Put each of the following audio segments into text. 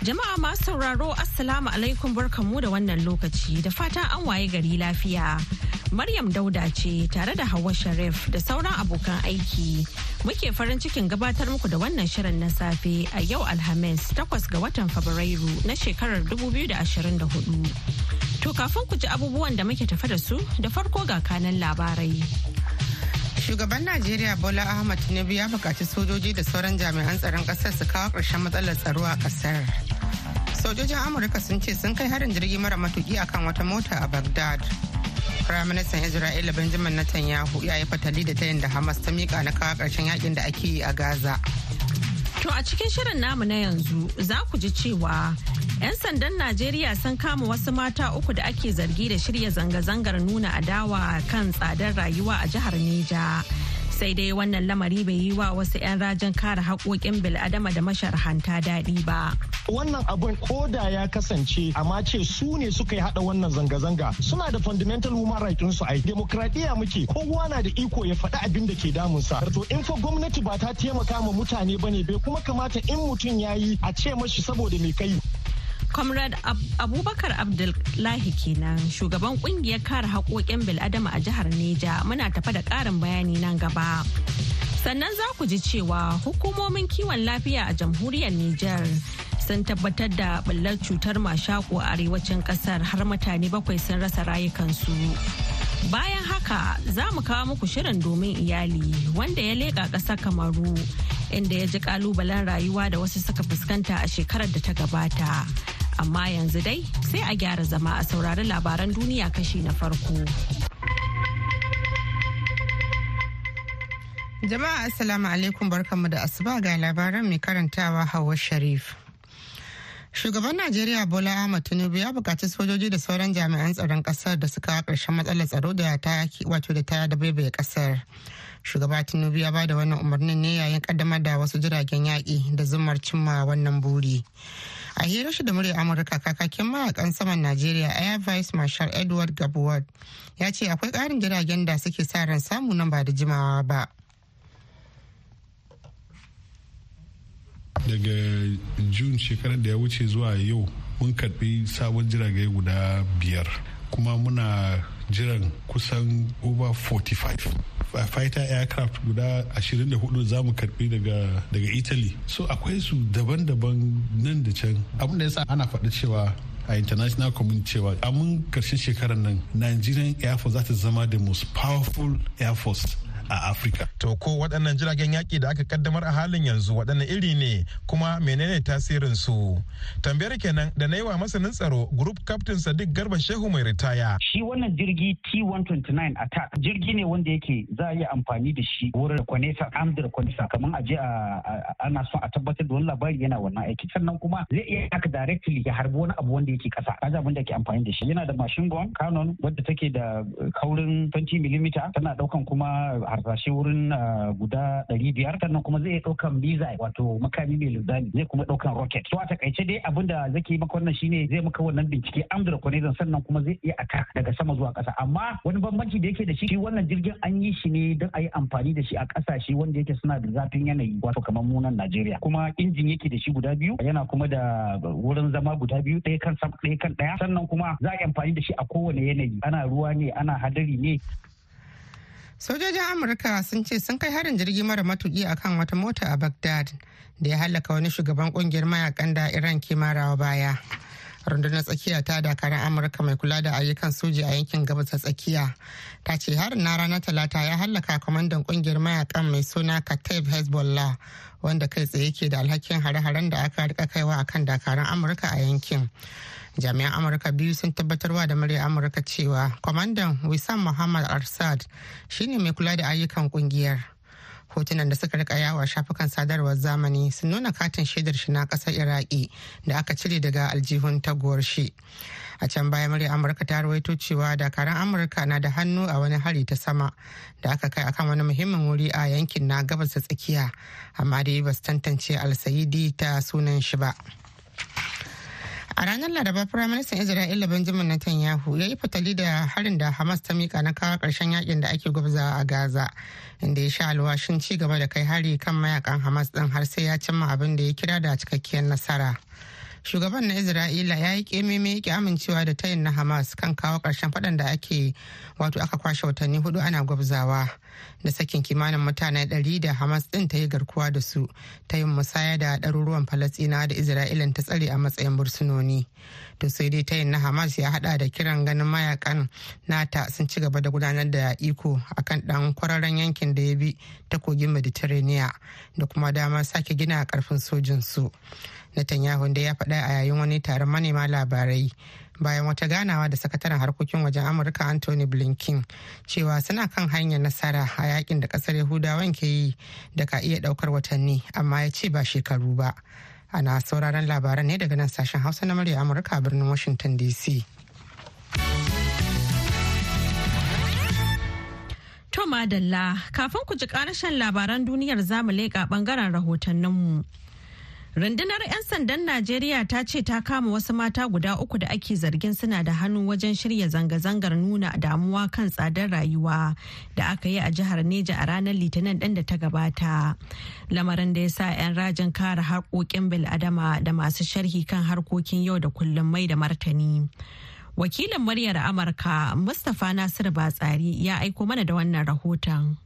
Jama'a masu sauraro Assalamu alaikum barkanmu da wannan lokaci da fatan an waye gari lafiya. Maryam Dauda ce tare da Hauwa Sharif da sauran abokan aiki. Muke farin cikin gabatar muku da wannan shirin na safe a yau Alhamis takwas ga watan Fabrairu na shekarar 2024. To kafin ku ji abubuwan da muke tafa da su da farko ga kanan labarai. Shugaban Najeriya Bola Ahmad Tinubu ya buƙaci sojoji da sauran jami'an tsaron ƙasar su kawo ƙarshen matsalar tsaro a ƙasar. Sojojin Amurka sun ce sun kai harin jirgi mara matuki akan wata mota a Baghdad. Firaministan Isra'ila Benjamin Netanyahu ya yi fatali da tayin da Hamas ta mika na kawo ƙarshen yaƙin da ake yi a Gaza. To a cikin shirin namu na yanzu za ku ji cewa 'yan sandan Najeriya sun kama wasu mata uku da ake zargi da shirya zanga-zangar nuna adawa kan tsadar rayuwa a jihar Neja. sai dai wannan lamari bai yi wa wasu 'yan rajin kare haƙoƙin bil'adama da masharhanta daɗi ba. Wannan abun ko da ya kasance amma ce su ne suka yi haɗa wannan zanga-zanga suna da fundamental human right su ai demokradiyya muke kowa na da iko ya faɗi abin da ke damunsa. To in fa gwamnati ba ta taimaka ma mutane ba ne bai kuma kamata in mutum ya yi a ce mashi saboda mai kai. Comrade Ab Abubakar Abdullahi kenan shugaban ƙungiyar kare haƙoƙin bil'adama a jihar Neja muna tafa da ƙarin bayani nan gaba. Sannan za ku ji cewa hukumomin kiwon lafiya a jamhuriyar Nijar sun tabbatar da ɓullar cutar mashaƙo a arewacin ƙasar har mutane bakwai sun rasa rayukansu. Bayan haka za mu kawo muku shirin domin iyali wanda ya leƙa ƙasar Kamaru inda ya ji ƙalubalen rayuwa da wasu suka fuskanta a shekarar da ta gabata. Amma yanzu dai sai a gyara zama a saurari labaran duniya kashi na farko. Jama'a Assalamu alaikum barkanmu da asuba ga labaran mai karantawa Hauwa Sharif. Shugaban Najeriya Bola Ahmed Tinubu ya buƙaci sojoji da sauran jami'an tsaron ƙasar da suka ƙarshen matsalar tsaro da ta wato da ta da baibaye ƙasar. Shugaba Tinubu ya ba da wannan umarnin ne yayin kaddamar da wasu jiragen yaƙi da zumar cimma wannan buri. A hirar shi da murya amurka kakakin mayaƙan saman najeriya air vice marshal edward gabuward ya ce akwai karin jiragen da suke sa ran samu nan ba da jimawa ba. Daga jun shekarar da ya wuce zuwa yau mun karɓi sabon jirage guda biyar. Kuma muna jiran kusan over 45 fighter aircraft guda 24 za mu karɓi daga daga italy. So akwai su daban-daban nan da can. Abin da yasa ana faɗi cewa a international community cewa a mun ƙarshen shekarar nan nigerian air force za ta zama the most powerful air force a Afirka. To ko waɗannan jiragen yaƙi da aka kaddamar a halin yanzu waɗanne iri ne kuma menene tasirin su? Tambayar kenan da na yi wa masanin tsaro Group Captain Sadiq Garba Shehu mai ritaya. Shi wannan jirgi T-129 attack jirgi ne wanda yake za a yi amfani da shi wurin kwanesa amdar kwanesa kamar a je ana son a tabbatar da wani labari yana wannan aiki sannan kuma zai iya haka directly ya harbi wani abu wanda yake kasa kaji abin da ke amfani da shi yana da machine gun canon wadda take da kaurin 20 mm tana ɗaukan kuma harsashe wurin ah, guda ɗari biyar sannan kuma zai ɗaukan biza wato makami mai linzami zai kuma ɗaukan rocket. To a taƙaice dai abin da yi maka wannan shine zai maka wannan bincike amdar kwanezan sannan kuma zai iya attack daga sama zuwa ƙasa. Amma wani bambanci da yake da shi wannan jirgin an yi shi ne don a yi amfani da shi a ƙasashe wanda yake suna da zafin yanayi wato kamar munan Najeriya. Kuma injin yake da shi guda biyu yana kuma da wurin zama guda biyu ɗaya kan ɗaya kan ɗaya. Sannan kuma za a yi amfani da shi a kowane yanayi. Ana ruwa ne ana hadari ne. Sojojin amurka sun ce sun kai harin jirgi mara matuki akan wata mota a baghdad da ya halaka wani shugaban ƙungiyar mayaƙan da iran ke marawa baya. Rundunar tsakiya ta dakarun amurka mai kula da ayyukan soji a yankin gabas ta tsakiya ta ce harin na ranar talata ya hallaka kwamandan ƙungiyar mayaƙan mai suna kataib hezbollah wanda kai tsaye ke da alhakin hare-haren da aka riƙa kaiwa akan dakarun amurka a yankin. Jami'an amurka biyu sun tabbatarwa da murya amurka cewa kwamandan wissam muhammad arsad shine mai kula da ayyukan ƙungiyar. Hotunan da suka riƙa yawa shafukan sadarwar zamani sun nuna katin shaidar shi na ƙasar iraki da aka cire daga aljihun taguwar shi. A can baya murya amurka ta rawaito cewa dakaran amurka na da hannu a wani hari ta sama da aka kai akan wani muhimmin wuri a yankin na gabas da tsakiya amma dai ba su tantance alsayidi ta sunan shi ba. A ranar laraba firaministan isra'ila benjamin netanyahu ya yi fatali da harin da hamas ta mika na kawo ƙarshen yaƙin da ake gwabzawa a gaza inda ya sha alwashin ci gaba da kai hari kan mayaƙan hamas din har sai ya cimma abin da ya kira da cikakkiyar nasara. Shugaban na isra'ila ya yi kememe yake amincewa da tayin na hamas kan kawo ƙarshen faɗan da ake wato aka kwashe watanni huɗu ana gwabzawa. Da sakin kimanin mutane ɗari da hamas ɗin ta yi garkuwa da su ta yin musaya da ɗaruruwan falastina da isra'ilan ta tsare a matsayin bursunoni. To sai dai tayin na hamas ya hada da kiran ganin mayaƙan nata sun ci gaba da gudanar da iko akan ɗan kwararren yankin da ya bi ta kogin mediterranean da kuma damar sake gina ƙarfin sojin su Netanyahu da ya faɗa a yayin wani taron manema labarai bayan wata ganawa da sakataren harkokin wajen Amurka Anthony Blinken cewa suna kan hanyar nasara a yaƙin da ƙasar Yahudawan ke yi da ka iya ɗaukar watanni amma ya ce ba shekaru ba. Ana sauraron labaran ne daga nan sashen Hausa na murya Amurka a birnin Washington DC. To madalla kafin ku ji karashen labaran duniyar za mu leƙa ɓangaren rahotanninmu. Rundunar 'yan sandan Najeriya ta ce ta kama wasu mata guda uku da ake zargin suna da hannu wajen shirya zanga-zangar nuna damuwa kan tsadar rayuwa da aka yi a jihar Neja a ranar Litinin ɗin da ta gabata. Lamarin da ya sa 'yan rajin kare harkokin bil'adama da masu sharhi kan harkokin yau da kullum mai da martani. Wakilin muryar Amurka Mustapha Nasiru Batsari ya aiko mana da wannan rahoton.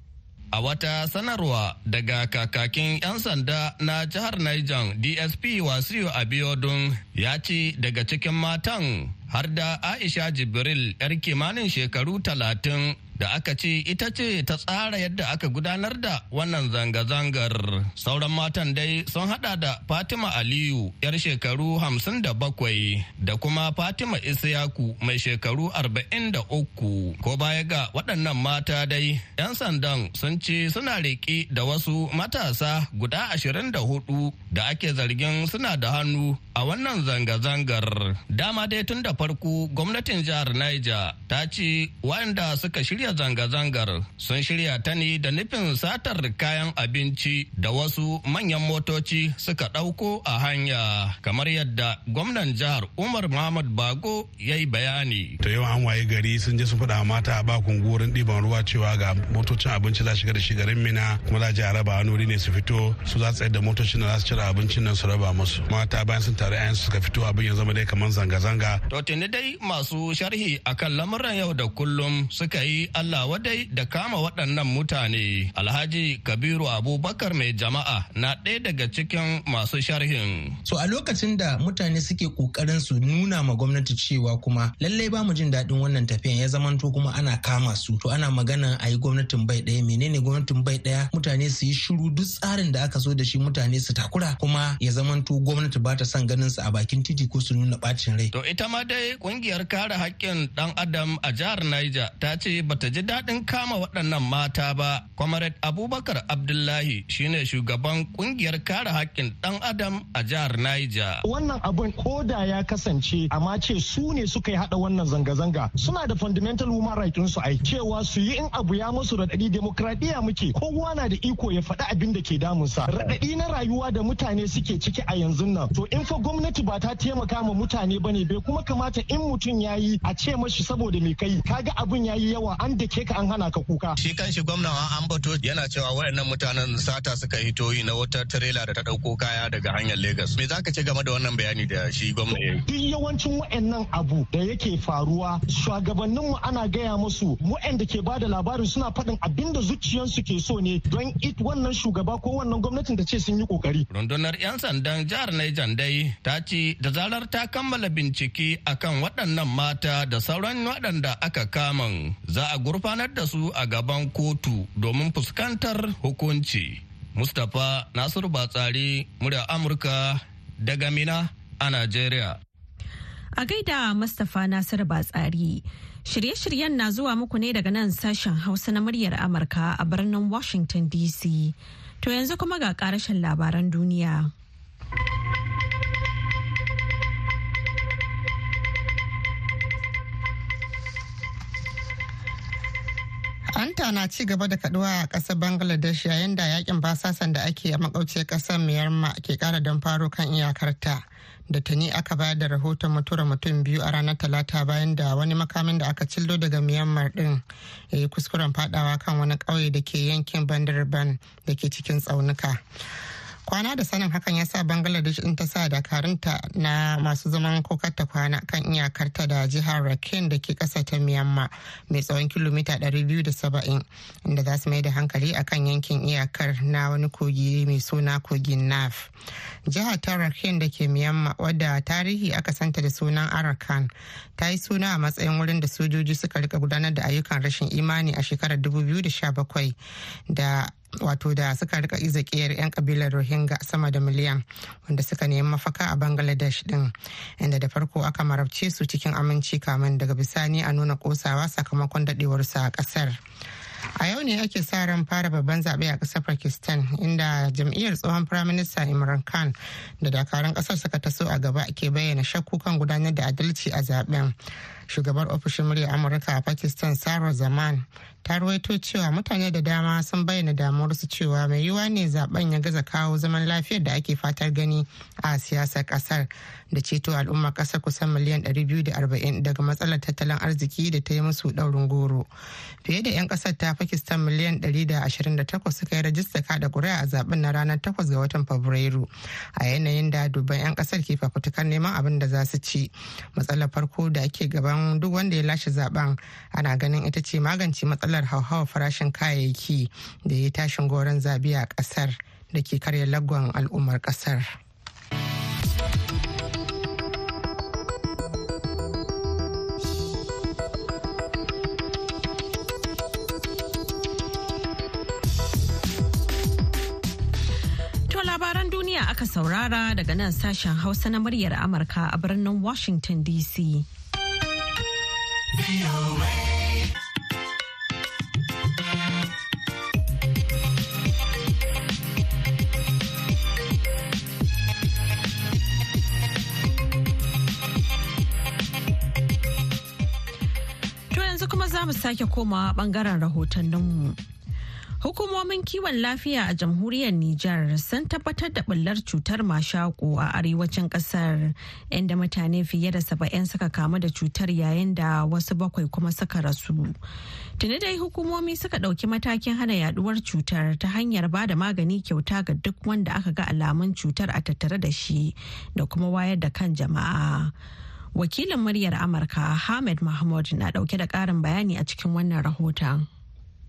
A wata sanarwa daga kakakin 'yan sanda na jihar Niger DSP Wasiu Abiodun ya ce daga cikin matan har da Aisha Jibril 'yar kimanin shekaru talatin da aka ce ita ce ta tsara yadda aka gudanar da wannan zanga-zangar. Sauran matan dai sun hada da Fatima Aliyu, 'yar shekaru hamsin da bakwai, da kuma Fatima Isiyaku mai shekaru arba'in da uku. Ko baya ga waɗannan mata dai, 'yan sandan sun ce suna riƙe da wasu matasa guda ashirin da huɗu da ake zargin suna da hannu a wannan zanga-zangar. Dama dai tun da farko gwamnatin jihar Niger ta ce waɗanda suka shirya shirya zanga-zangar sun shirya ta ne da nufin satar kayan abinci da wasu manyan motoci suka ɗauko a hanya kamar yadda gwamnan jihar umar muhammad bago ya yi bayani. To yau an waye gari sun je sun faɗa mata a ba kungurin ɗiban ruwa cewa ga motocin abinci za shiga da shi garin mina kuma za a raba wani ne su fito su za su da motocin da za su cire abincin nan su raba musu. Mata bayan sun tare ayan suka fito abin ya zama dai kamar zanga-zanga. To tuni dai masu sharhi akan lamuran yau da kullum suka yi Allah wadai da kama waɗannan mutane Alhaji Kabiru Abubakar mai jama'a na ɗaya daga cikin masu sharhin. So a lokacin da mutane suke ƙoƙarin su nuna ma gwamnati cewa kuma lallai ba mu jin daɗin wannan tafiyan ya zamanto kuma ana kama su to ana magana a yi gwamnatin bai ɗaya menene gwamnatin bai ɗaya mutane su yi shiru duk tsarin da aka so da shi mutane su takura kuma ya zamanto gwamnati ba ta son ganin su a bakin titi ko su nuna ɓacin rai. To ita ma dai ƙungiyar kare haƙƙin ɗan adam a jihar Niger ta ce bata ta ji daɗin kama waɗannan mata ba. Comrade Abubakar Abdullahi shine shugaban ƙungiyar kare haƙƙin ɗan adam a jihar Niger. Wannan abun koda ya kasance amma ce su ne suka yi haɗa wannan zanga-zanga. Suna da fundamental human right su ai. Cewa su yi in abu ya musu raɗaɗi demokradiyya muke. Kowa na da iko ya faɗi abin da ke damunsa. Raɗaɗi na rayuwa da mutane suke ciki a yanzu nan. To in fa gwamnati ba ta taimaka ma mutane ba ne bai kuma kamata in mutum ya yi a ce mashi saboda me kai kaga abun ya yi yawa an da ke ka an hana ka kuka. Shi kan shi gwamnan an bato yana cewa waɗannan mutanen sata suka hito yi na wata tirela da ta ɗauko kaya daga hanyar Legas. Me za ka ce game da wannan bayani da shi gwamna ya yi? Duk yawancin waɗannan abu da yake faruwa shugabanninmu ana gaya musu waɗanda ke ba da labarin suna faɗin abin da zuciyarsu ke so ne don it wannan shugaba ko wannan gwamnatin da ce sun yi ƙoƙari. Rundunar 'yan sandan jihar Niger dai ta ce da zarar ta kammala bincike akan waɗannan mata da sauran waɗanda aka kama za a gurfanar da su a gaban kotu domin fuskantar hukunci. Mustapha Nasiru Batsari, murya Amurka daga Mina a Najeriya. A gaida Mustapha Nasiru Batsari. Shirye-shiryen na zuwa muku ne daga nan sashen Hausa na muryar Amurka a birnin Washington DC. To yanzu kuma ga karashen labaran duniya. Anta na ci gaba da kaduwa a ƙasar Bangladesh yayin da yaƙin basasan da ake a makauciyar ƙasar Myanmar ke ƙara don faro kan iyakarta. Da tuni aka bayar da rahoton mutuwar mutum biyu a ranar Talata bayan da wani makamin da aka cillo daga Myanmar din ya yi kuskuren fadawa kan wani ƙauye da ke yankin Bandarban da ke cikin tsaunuka. Kwana da sanin hakan ya sa bangladesh in ta sa dakarunta na masu zaman kokarta kwana kan iyakarta da jihar rakhine da ke kasa ta myanmar mai tsawon kilomita 270 inda za su mai da hankali akan yankin iyakar na wani kogi mai suna kogin naf. Jihar ta rakhine da ke myanmar wadda tarihi aka santa da sunan arakan ta yi suna a matsayin wurin da sojoji suka riƙa gudanar da ayyukan rashin imani a shekarar 2017 da wato da suka riƙa izakiyar 'yan kabilar rohingya sama da miliyan wanda suka nemi mafaka a bangladesh din inda da farko aka marabce su cikin aminci kamun daga bisani a nuna kosawa sakamakon dadewarsu a ƙasar. A yau ne ake sa ran fara babban zaɓe a ƙasar pakistan inda jam'iyyar tsohon firaminista imran khan da dakarun ƙasar suka taso a gaba ke bayyana shakku kan gudanar da adalci a zaɓen shugabar ofishin murya amurka a pakistan sarah zaman ta ruwaito cewa mutane da dama sun bayyana damuwarsu cewa mai yiwuwa ne zaɓen ya gaza kawo zaman lafiyar da ake fatar gani a siyasar ƙasar da ceto al'ummar ƙasar kusan miliyan 240 daga matsalar tattalin arziki da ta yi musu daurin goro. Fiye da 'yan ƙasar ta pakistan miliyan 128 suka yi rajista kada kuri'a a zaɓen na ranar 8 ga watan fabrairu a yanayin da dubban 'yan ƙasar ke fafutukar neman abin da za su ci. Matsalar farko da ake gaban duk wanda ya lashe zaɓen ana ganin ita ce magance matsalar hauhawar farashin kayayyaki da ya tashin goron zabi a ƙasar da ke karya lagon al'ummar ƙasar. aka saurara daga nan sashen hausa na muryar amurka a birnin washington dc To yanzu kuma za mu sake komawa ɓangaren rahotanninmu. Hukumomin kiwon lafiya a jamhuriyar Nijar sun tabbatar da bullar cutar mashaƙo a arewacin ƙasar inda mutane fiye da saba'in suka kamu da cutar yayin da wasu bakwai kuma suka rasu. Tuni dai hukumomi suka ɗauki matakin hana yaduwar cutar ta hanyar ba da magani kyauta ga duk wanda aka ga alamun cutar a tattare da shi da kuma wayar da kan jama'a. Wakilin muryar Amurka Ahmed Mahmud na ɗauke da ƙarin bayani a cikin wannan rahoton.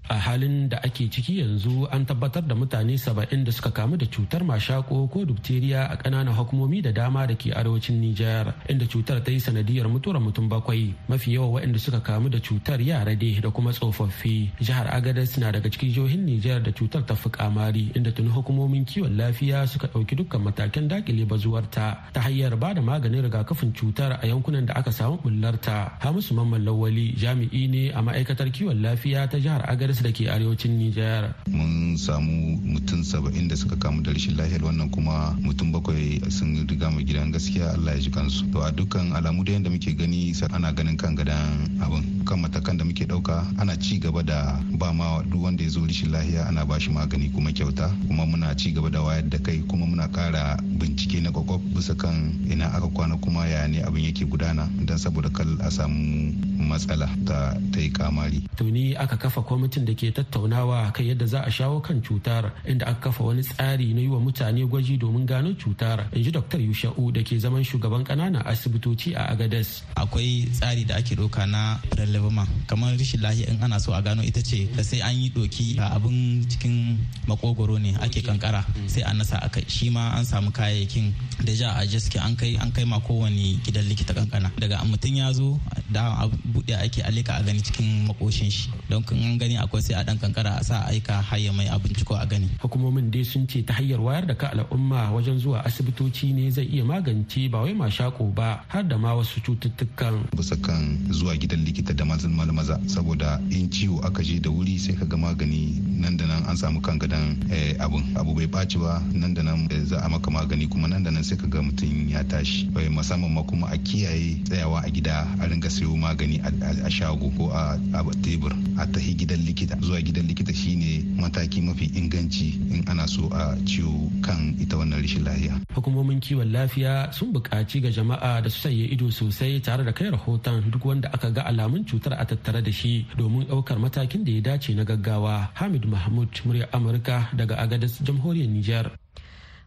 A halin da ake ciki yanzu an tabbatar da mutane saba'in da suka kamu da cutar mashako ko dubteriya a ƙananan hukumomi da dama da ke arewacin Nijar inda cutar ta yi sanadiyar mutuwar mutum bakwai. Mafi yawa waɗanda suka kamu da cutar yara dai da kuma tsofaffi. Jihar Agadez na daga cikin jihohin Nijar da cutar ta fi kamari inda tuni hukumomin kiwon lafiya suka ɗauki dukkan matakan daƙile bazuwarta ta hanyar ba da maganin rigakafin cutar a yankunan da aka samu bullarta Hamisu Mamman Lawali jami'i ne a ma'aikatar kiwon lafiya ta jihar Agadez da ke arewacin Nijar. Mun samu mutum saba'in da suka kamu da rashin lahiyar wannan kuma mutum bakwai sun riga mu gidan gaskiya Allah ya ji kansu. To a dukkan alamu da yadda muke gani ana ganin kan gadan abin kan matakan da muke ɗauka ana ci gaba da ba ma duk wanda ya zo rashin lahiya ana ba shi magani kuma kyauta kuma muna ci gaba da wayar da kai kuma muna kara bincike na kwakwaf bisa kan ina aka kwana kuma ya ne abin yake gudana don saboda kal a samu matsala ta yi kamari. Tuni aka kafa kwamitin da ke tattaunawa kan yadda za a shawo kan cutar inda aka kafa wani tsari na yi wa mutane gwaji domin gano cutar in ji dr yusha'u da ke zaman shugaban ƙananan asibitoci a agades akwai tsari da ake doka na prelevama kamar rashin lahiya in ana so a gano ita ce da sai an yi doki a abin cikin makogoro ne ake kankara sai an nasa aka shi ma an samu kayayyakin da ja a jiski an kai an kai ma kowane gidan likita kankana daga mutum ya zo da buɗe ake alika a gani cikin makoshin shi. Don an gani akwai sai a dan kankara a sa aika hayya mai abinci ko a gani. Hukumomin dai sun ce ta hanyar wayar da ka al'umma wajen zuwa asibitoci ne zai iya magance ba wai mashako ba har da ma wasu cututtukan. Bisa kan zuwa gidan likita da mazan maza saboda in ciwo aka je da wuri sai ka ga magani nan da nan an samu kan gadan eh, abun. Abu bai ɓaci ba nan da nan eh, za a maka magani kuma nan da nan sai ka ga mutum ya tashi. Musamman ma kuma a kiyaye tsayawa a gida a ringa sayo magani a shago ko a tebur. A tahi gidan likita zuwa gidan likita shine mataki mafi inganci in ana so a ciwo kan ita wannan rashin lafiya. Hukumomin kiwon lafiya sun buƙaci ga jama'a da su sanya ido sosai tare da kai rahoton duk wanda aka ga alamun cutar a tattare da shi domin ɗaukar matakin da ya dace na gaggawa. Hamid mahmud murya amurka daga agadas jamhuriyar niger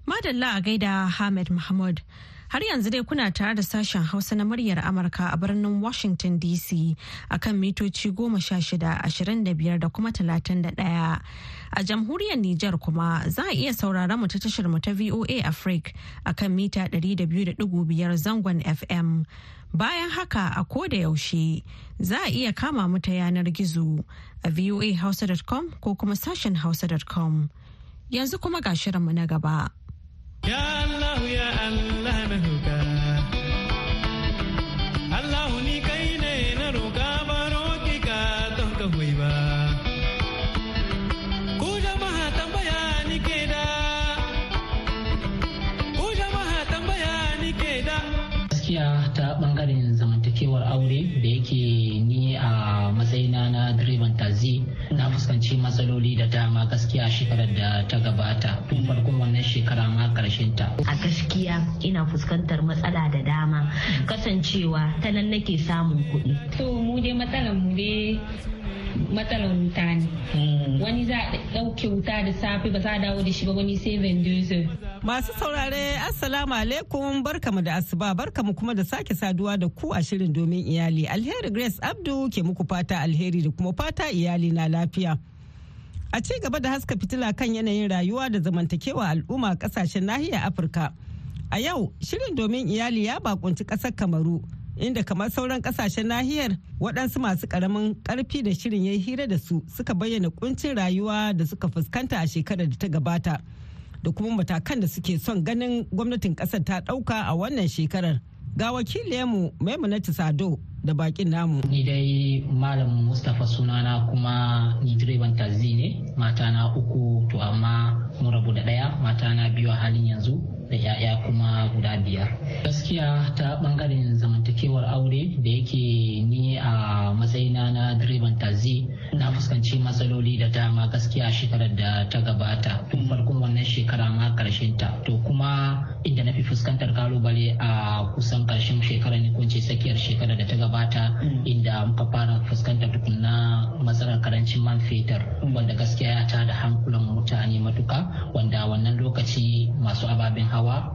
madalla a gaida hamid mahmud. Har yanzu dai kuna tare da sashen Hausa na muryar Amurka a birnin Washington DC a kan mitoci goma sha shida ashirin da biyar da kuma talatin da ɗaya. A jamhuriyar Nijar kuma za a iya saurara mu ta tashar mu ta VOA Africa a kan mita ɗari da biyu da ɗigo biyar zangon FM. Bayan haka a ko da yaushe za a iya kama mu ta yanar gizo a voahausa.com ko kuma sashen hausa.com. Yanzu kuma ga shirinmu na gaba. Ya Allah ya direban tazi. Na fuskanci matsaloli da dama gaskiya shekarar da ta gabata. Tun farkon wannan shekara ma ƙarshen ta. A gaskiya ina fuskantar matsala da dama. Kasancewa ta nan nake samun kuɗi. To mu dai matsalar mu dai matsalar wuta ne. Hmm. wani za a ɗauke wuta da safe ba za a dawo da shi ba wani sai vendor masu saurare assalamu alaikum barkamu da asuba barkamu kuma da sake saduwa da ku a shirin domin iyali. Alheri grace abdu ke muku fata alheri da kuma fata iyali na lafiya. A ci gaba da haska fitila kan yanayin rayuwa da zamantakewa al'umma ƙasashen nahiyar afirka. A yau shirin domin iyali ya bakunci ƙasar kamaru inda kamar sauran ƙasashen nahiyar waɗansu masu ƙaramin ƙarfi da shirin ya hira da su suka bayyana kuncin rayuwa da suka fuskanta a shekarar da ta gabata da kuma matakan da suke son ganin gwamnatin ƙasar ta ɗauka a wannan shekarar ga wakiliyarmu maimunatu sado da bakin namu. Ni dai Malam Mustapha sunana kuma ni direban tazi ne mata na uku to amma mun rabu da ɗaya mata na biyu a halin yanzu da 'ya'ya kuma guda biyar. Gaskiya ta ɓangaren zamantakewar aure da yake ni a matsayina na direban tazi na fuskanci matsaloli da dama gaskiya shekarar da ta gabata. Tun farkon wannan shekara ma ƙarshen ta. To kuma inda na fi fuskantar ƙalubale a kusan ƙarshen shekarar ne kunce tsakiyar shekarar da ta gabata inda muka fara fuskantar tukunna matsalar ƙarancin man fetur. Wanda gaskiya ya tada hankulan mutane matuka wanda wannan lokaci masu ababen hawa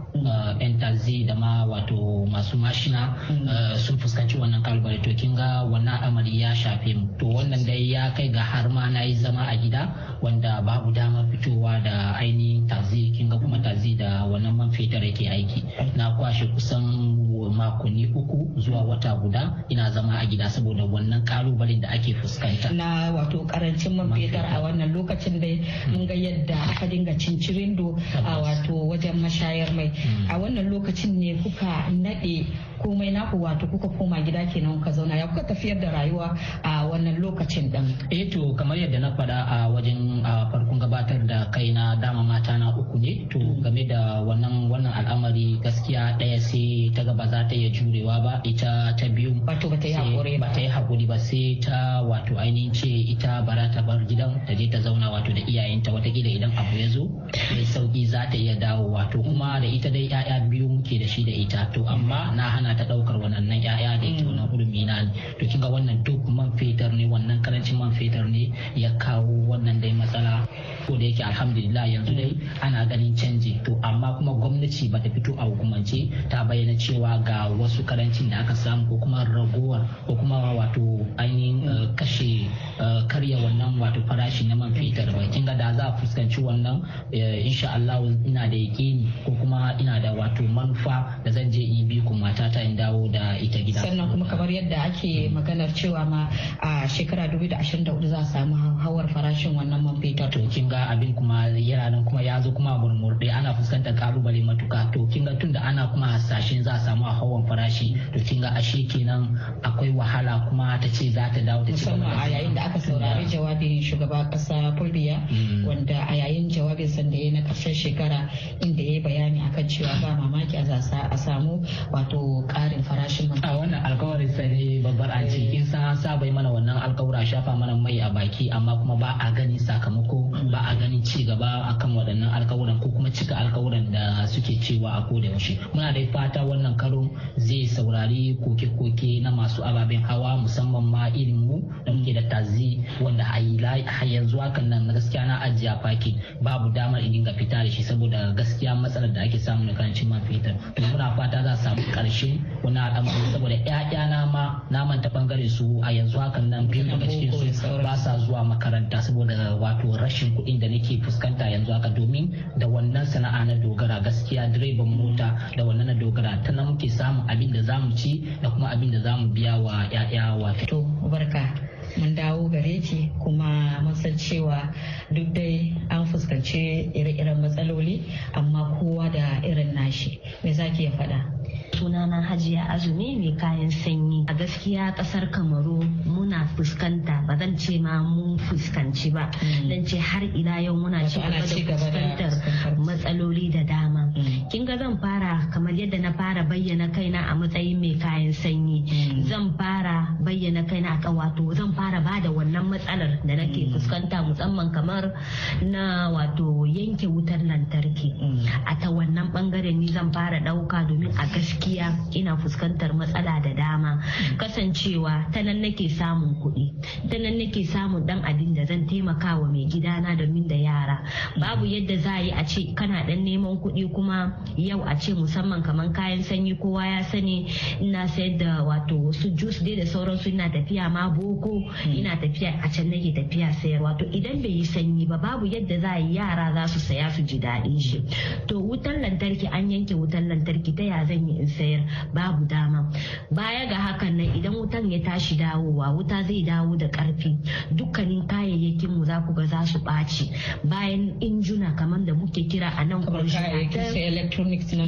yan tazi da ma wato masu mashina eh, sun fuskanci wannan ƙalubale. To kin ga wannan al'amari ya shafe mu. To wannan dai ya kai ga har ma na yi zama a gida wanda babu damar fitowa da ainihin tazi kin ga kuma tazi da wannan man fetur yake aiki. Na kwashe kusan makonni uku zuwa wata guda ina zama a gida saboda wannan kalubalen da ake fuskanta. Na wato ƙarancin man fetur a wannan lokacin dai mun ga yadda aka dinga cincirindo a wato wajen mashayar mai. Hmm. a wannan lokacin ne kuka nade komai naku wato kuka koma gida kenan kuka zauna. Ya kuka tafiyar da rayuwa a wannan lokacin din? Eh to kamar yadda na faɗa a wajen farkon gabatar da kai na dama mata na uku ne. To game da wannan wannan al'amari gaskiya ɗaya sai ta gaba za ta iya jurewa ba ita ta biyu wato ba ta yi haƙuri ba. ta yi haƙuri ba sai ta wato ainihin ce ita bara ta bar gidan ta je ta zauna wato da iyayenta. Watakila idan abu ya zo mai sauƙi za ta iya dawo wato kuma da ita dai 'ya'ya biyu muke da shi da ita. To amma na hana ta ɗaukar wannan yaya da ita wannan hurumi ne to kinga wannan duk man fetur ne wannan ƙarancin man fetur ne ya kawo wannan dai matsala. Ko da yake alhamdulillah yanzu dai ana ganin canji. To amma kuma gwamnati bata fito a hukumance ta bayyana cewa ga wasu ƙarancin da aka samu ko kuma ragowar ko kuma wato ainihin eh, kashe eh, karya wannan wato farashi na man fetur ba. Kinga da za a fuskanci wannan eh, insha Allah ina da yakini ko kuma ina da wato manufa da zan je in bi ku matata in dawo da ita gida. Sannan kuma kamar yadda ake maganar cewa ma a shekara 2024 za a samu hawar farashin wannan man fetur. To kin ga abin kuma yana nan kuma ya zo kuma murmurde ana fuskantar ƙalubale matuka. To kin ga tunda ana kuma hasashen za a samu hawan farashi to kin ga ashe kenan akwai wahala kuma ta ce za ta dawo ta ci musamman a yayin da aka saurari jawabin shugaba kasa fulbiya Mm. wanda a yayin jawabin sanda ya na ƙarshen shekara inda ya bayani akan cewa ba mamaki a samu wato karin farashin man a wannan alkawarin sai ne babbar an ce kin san sa bai mana wannan alkawura shafa mana mai a baki amma kuma ba a gani sakamako ba a gani ci gaba akan waɗannan alkawuran ko kuma cika alkawuran da suke cewa a koda yaushe. Muna da fata wannan karo zai saurari koke-koke na masu ababen hawa musamman ma irin mu da muke da tazi wanda a yanzu hakan nan gaskiya na ajiye a faki babu damar in dinga fita da shi saboda gaskiya matsalar da ake samu na ƙarancin man fetur. Muna fata za a samu ƙarshe wani saboda ƴaƴana ma na manta ɓangare su a yanzu hakan nan biyu daga cikin su ba sa zuwa makaranta saboda wato rashin kuɗin da nake fuskanta yanzu haka domin da wannan sana'a na dogara gaskiya direban mota da wannan na dogara ta nan muke samun abin da za mu ci da kuma abin da za mu biya wa ƴaƴa wa to barka. Mun dawo gare ki kuma mun san cewa duk dai an fuskanci ire-iren matsaloli amma kowa da irin nashi. Me za ki ya faɗa? Sunana hajiya azumi mai kayan sanyi. A gaskiya ƙasar kamaru muna fuskanta ba zan ce ma mun fuskanci ba. Dan ce har ila yau muna ci gaba da fuskantar matsaloli da dama. Kin ga zan fara kamar yadda na fara bayyana kaina a matsayin mai kayan sanyi. Zan fara bayyana kaina a wato zan fara ba da wannan matsalar da nake fuskanta musamman kamar na wato yanke wutar lantarki. A ta wannan ɓangaren ni zan fara ɗauka domin a gaskiya ina fuskantar matsala da dama. Kasancewa ta nan nake samun kuɗi ta nan nake samun dan abin da zan taimaka wa mai gidana domin da yara. Babu yadda za a yi a ce kana dan neman kuɗi kuma yau a ce musamman kamar kayan sanyi kowa ya sani. Ina sayar da wato wasu jus dai da sauransu ina tafiya ma boko ina tafiya a can nake tafiya sayar. Wato idan bai yi sanyi ba babu yadda za a yi yara za su saya su ji daɗin shi. To wutar lantarki an yanke wutar lantarki ta ya zan yi in sayar babu dama. Baya ga hakan nan idan wutan ya tashi dawowa wuta zai dawo da ƙarfi dukkanin kayayyakin mu za ku ga za su ɓaci. Bayan injuna kamar da muke kira a nan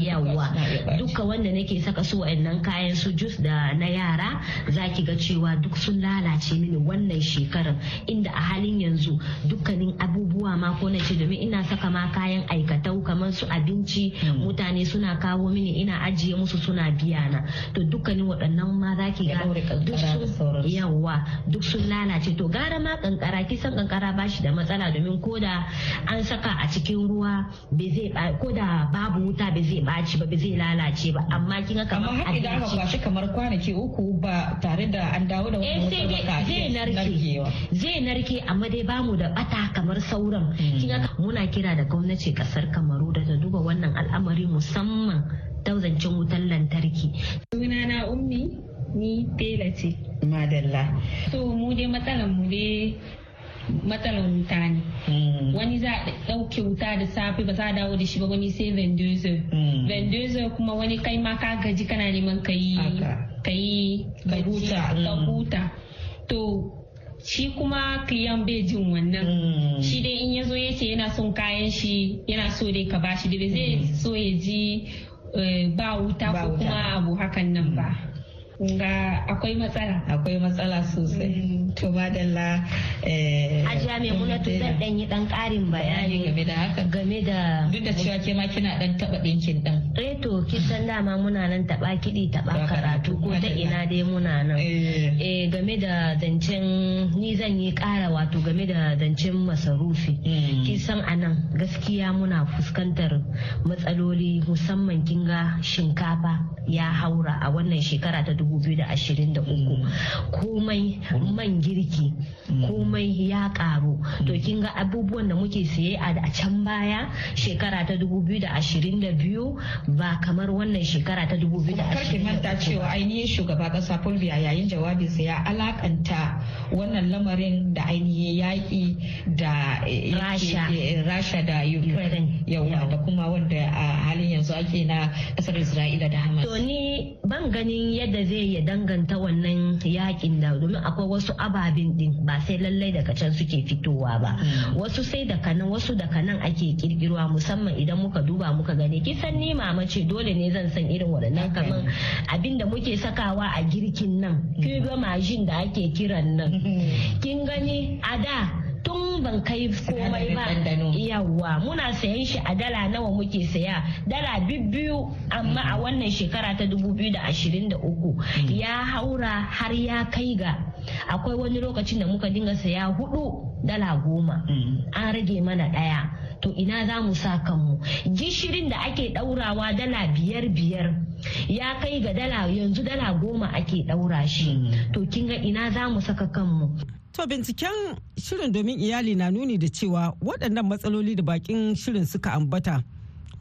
yawa duka wanda nake saka su wa'annan kayan su jus da na yara za ki ga cewa duk sun lalace mini wannan shekarar. Inda a halin yanzu dukkanin abubuwa ma ko na ce domin ina saka ma kayan aikatau kamar su abinci mutane suna kawo mini ina ajiye musu suna biya na. To dukkanin waɗannan ma za ki ga duk sun yawa duk sun lalace. To gara ma kankara kisan kankara ba shi da matsala domin ko da an saka a cikin ruwa bai zai ko da babu wuta bai zai ɓaci ba bai zai lalace ba. Amma kin ga kamar amma da aka kwashi kamar kwanaki uku ba tare da an dawo da wani sai dai zai narke. zai narke amma dai ba mu da bata kamar sauran. Kin ga muna kira da gwamnati ƙasar kamaru da ta duba wannan al'amari musamman tauzancin wutar lantarki. Sunana ummi ni tela ce. Madalla. So mu dai matsalan mu dai matsalar wuta ne. Wani za a ɗauke wuta da safe ba za a dawo da shi ba wani sai vendozer vendozer kuma wani kai ma ka gaji kana neman ka yi ka yi ka huta. to shi kuma kiyan bai jin wannan. Shi dai in ya zo ya ce yana son kayan shi yana so dai ka bashi dai zai so ya ji ba wuta ko kuma abu hakan nan ba. Ga akwai matsala. Akwai matsala sosai. To madalla Hajiya Maimunatu zan dan yi dan karin bayani game da haka. game da duk da cewa ke ma kina dan taba dinkin dan eh to kisan dama muna nan taba kidi taba karatu. ko ta ina dai muna nan. Eh. Game da zancen ni zan yi kara wato game da zancen masarufi. Kisan a nan gaskiya muna fuskantar matsaloli musamman kinga shinkafa ya haura a wannan shekara ta 2023 komai man girki komai ya karu to kin ga abubuwan da muke siye a can baya shekara ta 2022 ba kamar wannan shekara ta 2023 manta cewa ainihin shugaba kasa fulbiya yayin jawabinsa ya alakanta wannan lamarin da ainihin yaƙi da rasha. da ukraine yawa da kuma wanda a halin yanzu ake na ƙasar isra'ila da hamas. To ni ban ganin yadda zai ya danganta wannan yaƙin da domin akwai wasu ababen din ba sai lallai daga can suke fitowa ba. Wasu sai daga nan wasu daga nan ake kirkirwa musamman idan muka duba muka gani. Kisan ni mama ce dole ne zan san irin waɗannan kamar abin da muke sakawa a girkin nan. Kin ga majin da ake kiran nan. Kin gani a da tun ban kai komai ba. yawa muna sayan shi a dala nawa muke saya? Dala biyu amma a wannan shekara ta 2023 ya haura har ya kai ga akwai wani lokacin da muka dinga saya huɗu dala goma. An rage mana ɗaya to ina za mu sa kanmu? Gishirin da ake daurawa dala biyar biyar ya kai ga dala yanzu dala goma ake daura shi. To kin ga ina za mu saka kanmu? To binciken shirin domin iyali na nuni da cewa waɗannan matsaloli da bakin shirin suka ambata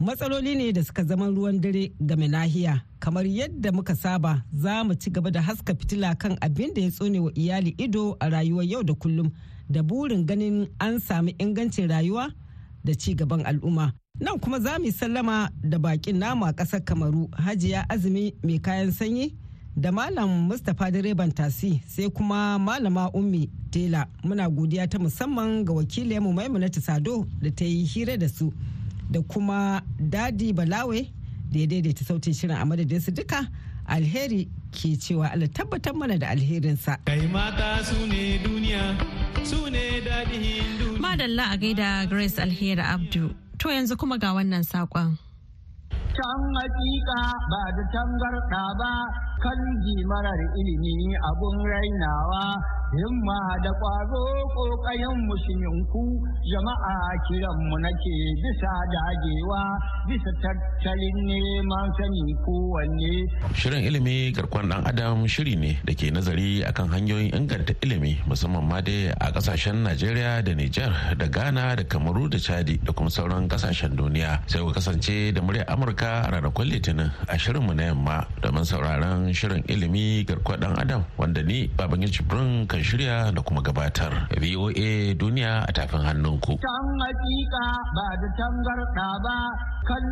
matsaloli ne da suka zama ruwan dare game nahiya. Kamar yadda muka saba za mu ci gaba da haska fitila kan abin da ya tsone wa iyali ido a rayuwar yau da kullum da burin ganin an sami ingancin rayuwa da ci gaban al'umma. Nan kuma za mu sallama da bakin namu a ƙasar Kamaru Hajiya Azumi mai kayan sanyi da Malam Mustapha direban tasi sai kuma Malama Ummi Tela muna godiya ta musamman ga wakilinmu Maimunatu Sado da ta yi hira da su da kuma Dadi Balawe da ya daidaita sautin shirin a madadin su duka alheri ke cewa Allah tabbatar mana da alherinsa. Kai mata su ne duniya su ne daɗin duniya. Madalla a gaida Grace Alheri Abdu. To yanzu kuma ga wannan saƙon. Can hakika ba da tangarɗa ba kan marar ilimi abun rainawa himma da ƙwazo ƙoƙayen musulminku jama'a kiranmu nake bisa dagewa bisa tattalin neman sani kowanne. Shirin ilimi garkon ɗan adam shiri ne da ke nazari akan hanyoyin inganta ilimi musamman ma dai a ƙasashen Najeriya da Nijar da Ghana da Kamaru da Chadi da kuma sauran ƙasashen duniya. Sai ku kasance da muryar Amurka a ranakun Litinin a shirinmu na yamma domin sauraron shirin ilimi garkon ɗan adam wanda ni Babangin Jibrin kan shirya da kuma gabatar. VOA duniya a tafin hannunku. Can hakika ba da tangarɗa ba kan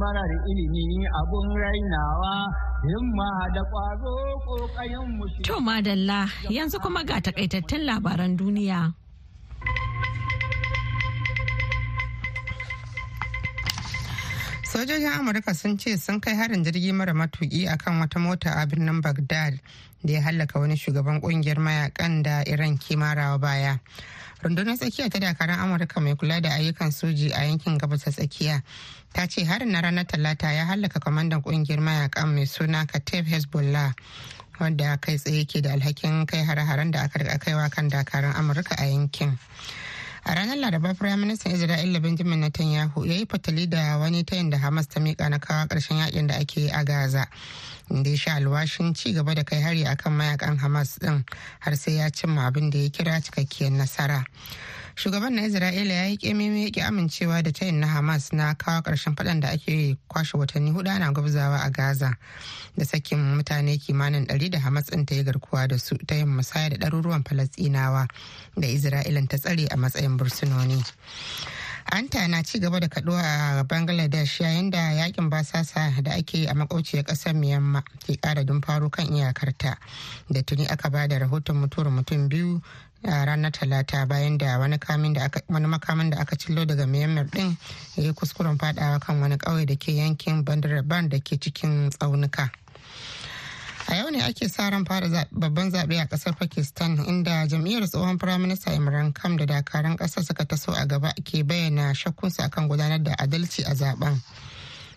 marar ilimi abun rainawa himma da ƙwazo ƙoƙayen musu. To madalla yanzu kuma ga takaitattun labaran duniya. Sojojin amurka sun ce sun kai harin jirgi mara matuki akan wata mota a birnin baghdad da ya hallaka wani shugaban ƙungiyar mayaƙan da iran kimarawa baya. Rundunar tsakiya ta dakarun amurka mai kula da ayyukan soji a yankin gabas tsakiya ta ce harin na ranar talata ya hallaka kwamandan ƙungiyar mayaƙan mai suna katef hezbollah wanda kai tsaye ke da alhakin kai hare-haren da aka kaiwa kan dakarun amurka a yankin. A ranar laraba firaministan isra'ila benjamin netanyahu ya yi fatali da wani tayin da hamas ta mika na kawo ƙarshen yaƙin da ake a gaza inda ya sha alwashin ci gaba da kai hari akan mayaƙan hamas din har sai ya cimma abin da ya kira cikakkiyar nasara. Shugaban na isra'ila ya yi kememe ya ki amincewa da tayin na hamas na kawo ƙarshen faɗan da ake kwashe watanni huɗu ana gwabzawa a gaza da sakin mutane kimanin ɗari da hamas ɗin ta yi garkuwa da su ta yin musaya da ɗaruruwan falastinawa da isra'ilan ta tsare a matsayin bursunoni. Anta na ci gaba da kaduwa a bangladesh yayin da yaƙin basasa da ake a makauciyar ƙasar myanmar ke kara dumfaro kan iyakarta. Da tuni aka ba da rahoton mutuwar mutum biyu a ranar talata bayan da wani makamin da aka cillo daga myanmar din ya yi kuskuren fadawa kan wani kauye da ke yankin bandaraban da ke cikin tsaunuka. A yau ne ake sa ran fara babban zaɓe a ƙasar pakistan inda jam'iyyar tsohon firaminista imran kam da dakarun ƙasar suka taso a gaba ke bayyana shakkunsu akan gudanar da adalci a zaɓen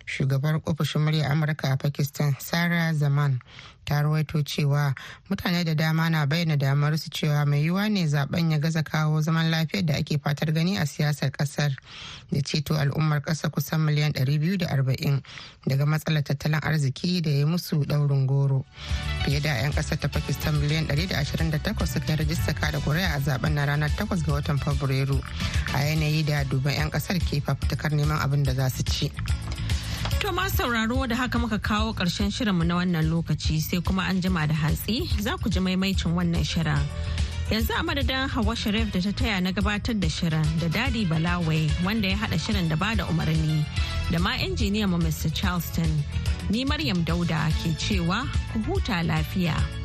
shugabar ofishin murya amurka a pakistan sarah zaman ta rawaito cewa mutane da dama na bayyana damar su cewa mai yiwuwa ne zaɓen ya gaza kawo zaman lafiyar da ake fatar gani a siyasar ƙasar da ceto al'ummar kasa kusan miliyan 240 daga matsalar tattalin arziki da ya musu daurin goro fiye da 'yan ƙasar ta pakistan miliyan 128 suka rajista kada kuri'a a zaɓen na ranar 8 ga watan fabrairu a yanayi da duban 'yan ƙasar ke fafutukar neman abin da za su ci. To ma sauraro da haka muka kawo ƙarshen shirinmu na wannan lokaci sai kuma an jima da hatsi za ku ji maimaicin wannan shirin. Yanzu a madadin Hawa Sharif da ta taya na gabatar da shirin da Dadi Balawai wanda ya haɗa shirin da ba da umarni da ma injiniya mu Mr. Charleston. Ni Maryam Dauda ke cewa ku huta lafiya.